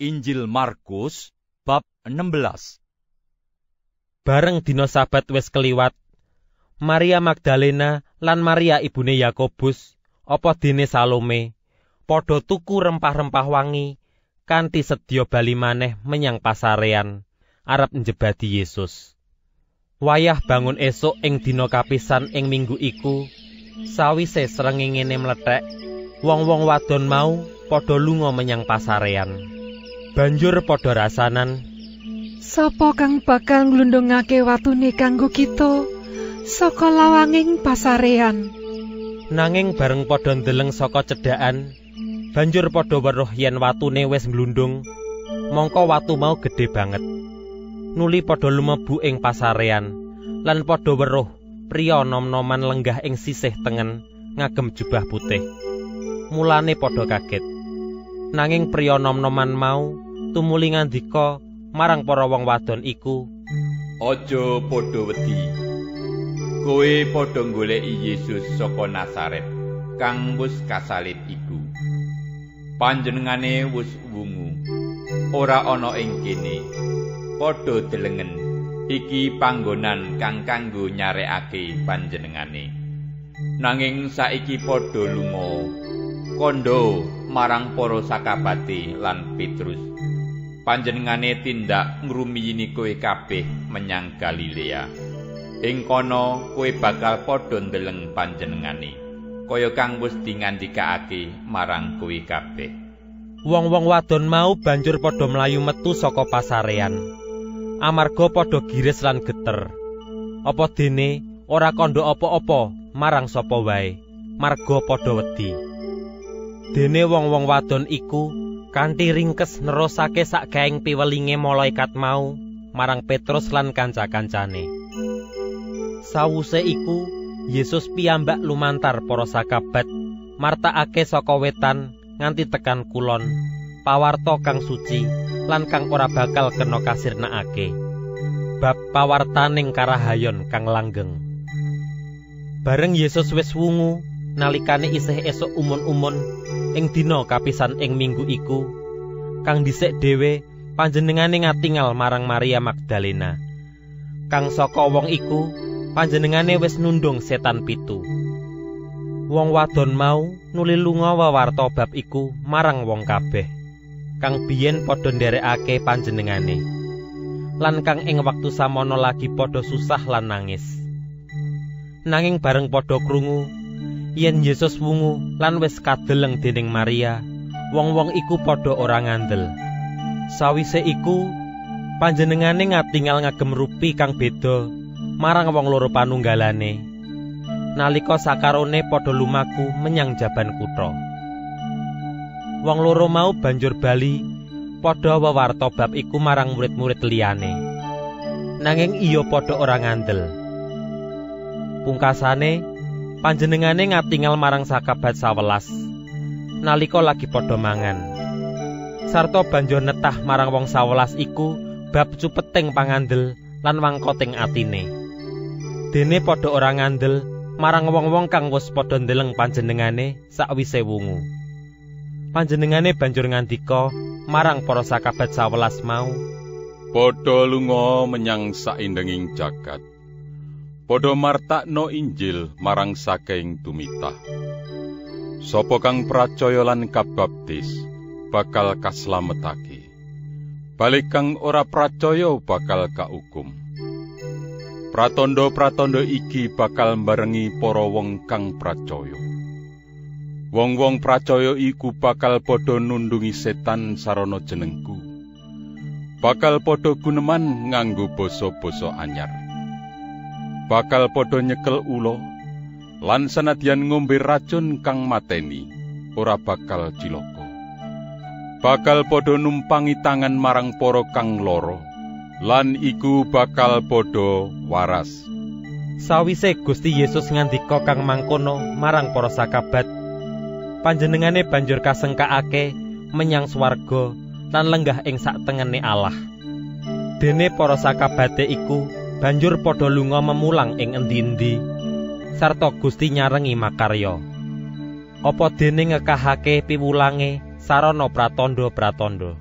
Injil Markus bab 16. Bareng dina sabat wis keliwat, Maria Magdalena lan Maria ibune Yakobus, apa dene Salome, padha tuku rempah-rempah wangi kanthi sedya bali maneh menyang pasarean arep njebadi Yesus. Wayah bangun esuk ing dina kapisan ing minggu iku, sawise srengenge mlethek, wong-wong wadon mau padha lunga menyang pasarean. Banjur padha rasanan, Sapa kang bakal nglundungake watune kanggo kita saka lawanging pasarean? nanging bareng padha ndeleng saka cedhakan, banjur padha weruh yen watune wis nglundung, mongko watu mau gedhe banget. Nuli padha lumebu ing pasarean, lan padha weruh priya nom-noman lenggah ing sisih tengen ngagem jubah putih. Mulane padha kaget. Nanging priya nom-noman mau tumuli ngandika marang para wong wadon iku, Aja padha wedi. Kowe padha goleki Yesus saka Nazaret kang wis kasalib iku. Panjenengane wis wungu. Ora ana ing kene. Padha delengen. Iki panggonan kang kanggo nyarekake panjenengane. Nanging saiki padha lunga kondo marang para sakabate lan Petrus. Panjenengane tindak ngrumiyini kowe kabeh menyang Galilea. Ing kono kowe bakal padha ndeleng panjenengane, kaya kang wis dingandikake marang kowe kabeh. Wong-wong wadon mau banjur padha mlayu metu saka pasarean. Amarga padha gires lan geter. Apa dene ora kandha apa-apa marang sapa wae, marga padha wedi. Dene wong-wong wadon iku kanthi ringkes nerusake sak gaeng piwelinge malaikat mau marang Petrus lan kanca-kancane. Sawuse iku Yesus piyambak lumantar para sakabat martakake saka wetan nganti tekan kulon pawarta kang suci lan kang ora bakal kena kasirnakake bab pawartaning karahayon kang langgeng bareng Yesus wis wungu nalikane isih esuk umun-umun ing dina kapisan ing minggu iku kang dhisik dhewe panjenengane ngatingal marang Maria Magdalena. Kang saka wong iku panjenengane wis nundung setan pitu. Wong wadon mau nuli lunga wewarta bab iku marang wong kabeh kang biyen padha nderekake panjenengane. Lan kang ing wektu samono lagi padha susah lan nangis. Nanging bareng padha krungu yen Yesus wungu lan wis kadeleng dening Maria wong-wong iku padha ora ngandel sawise iku panjenengane ngatingal ngagem rupi kang beda marang wong loro panunggalane nalika sakarone padha lumaku menyang jaban kutha. Wong loro mau banjur bali padha wewarta bab iku marang murid-murid liyane. Nanging iya padha ora ngandel. Pungkasane panjenengane ngatingal marang sakabat sawelas nalika lagi padha mangan. Sarta banjur netah marang wong sawelas iku bab cupeting pangandel lan wangkoting atine. Dene padha ora ngandel marang wong-wong kang wis padha ndeleng panjenengane sakwise wungu. Panjenengane banjur ngandika marang para sakabat sawelas mau, Padha lunga menyang saindenging jagat. Padha martakno Injil marang saking tumitah. Sapa kang pracaya lan kabaptis bakal kaslametake. Balik kang ora pracaya bakal kaukum. Pratandha-pratandha iki bakal mbarengi para wong kang pracaya. Wong-wong pracaya iku bakal padha nundungi setan sarana jenengku. Bakal padha guneman nganggo basa-basa anyar. Bakal padha nyekel ula lan senadyan ngombe racun kang mateni, ora bakal cilaka. Bakal padha numpangi tangan marang para kang lara. lan iku bakal padha waras. Sawise Gusti Yesus ngandika kang mangkono marang para sakabat, panjenengane banjur kasengkakake menyang swarga lan lenggah ing saktengene Allah. Dene para sakabate iku banjur padha lunga memulang ing endi-endi sarta Gusti nyarengi makarya. Apa dene ngekahake piwulange sarana pratandha-pratandha.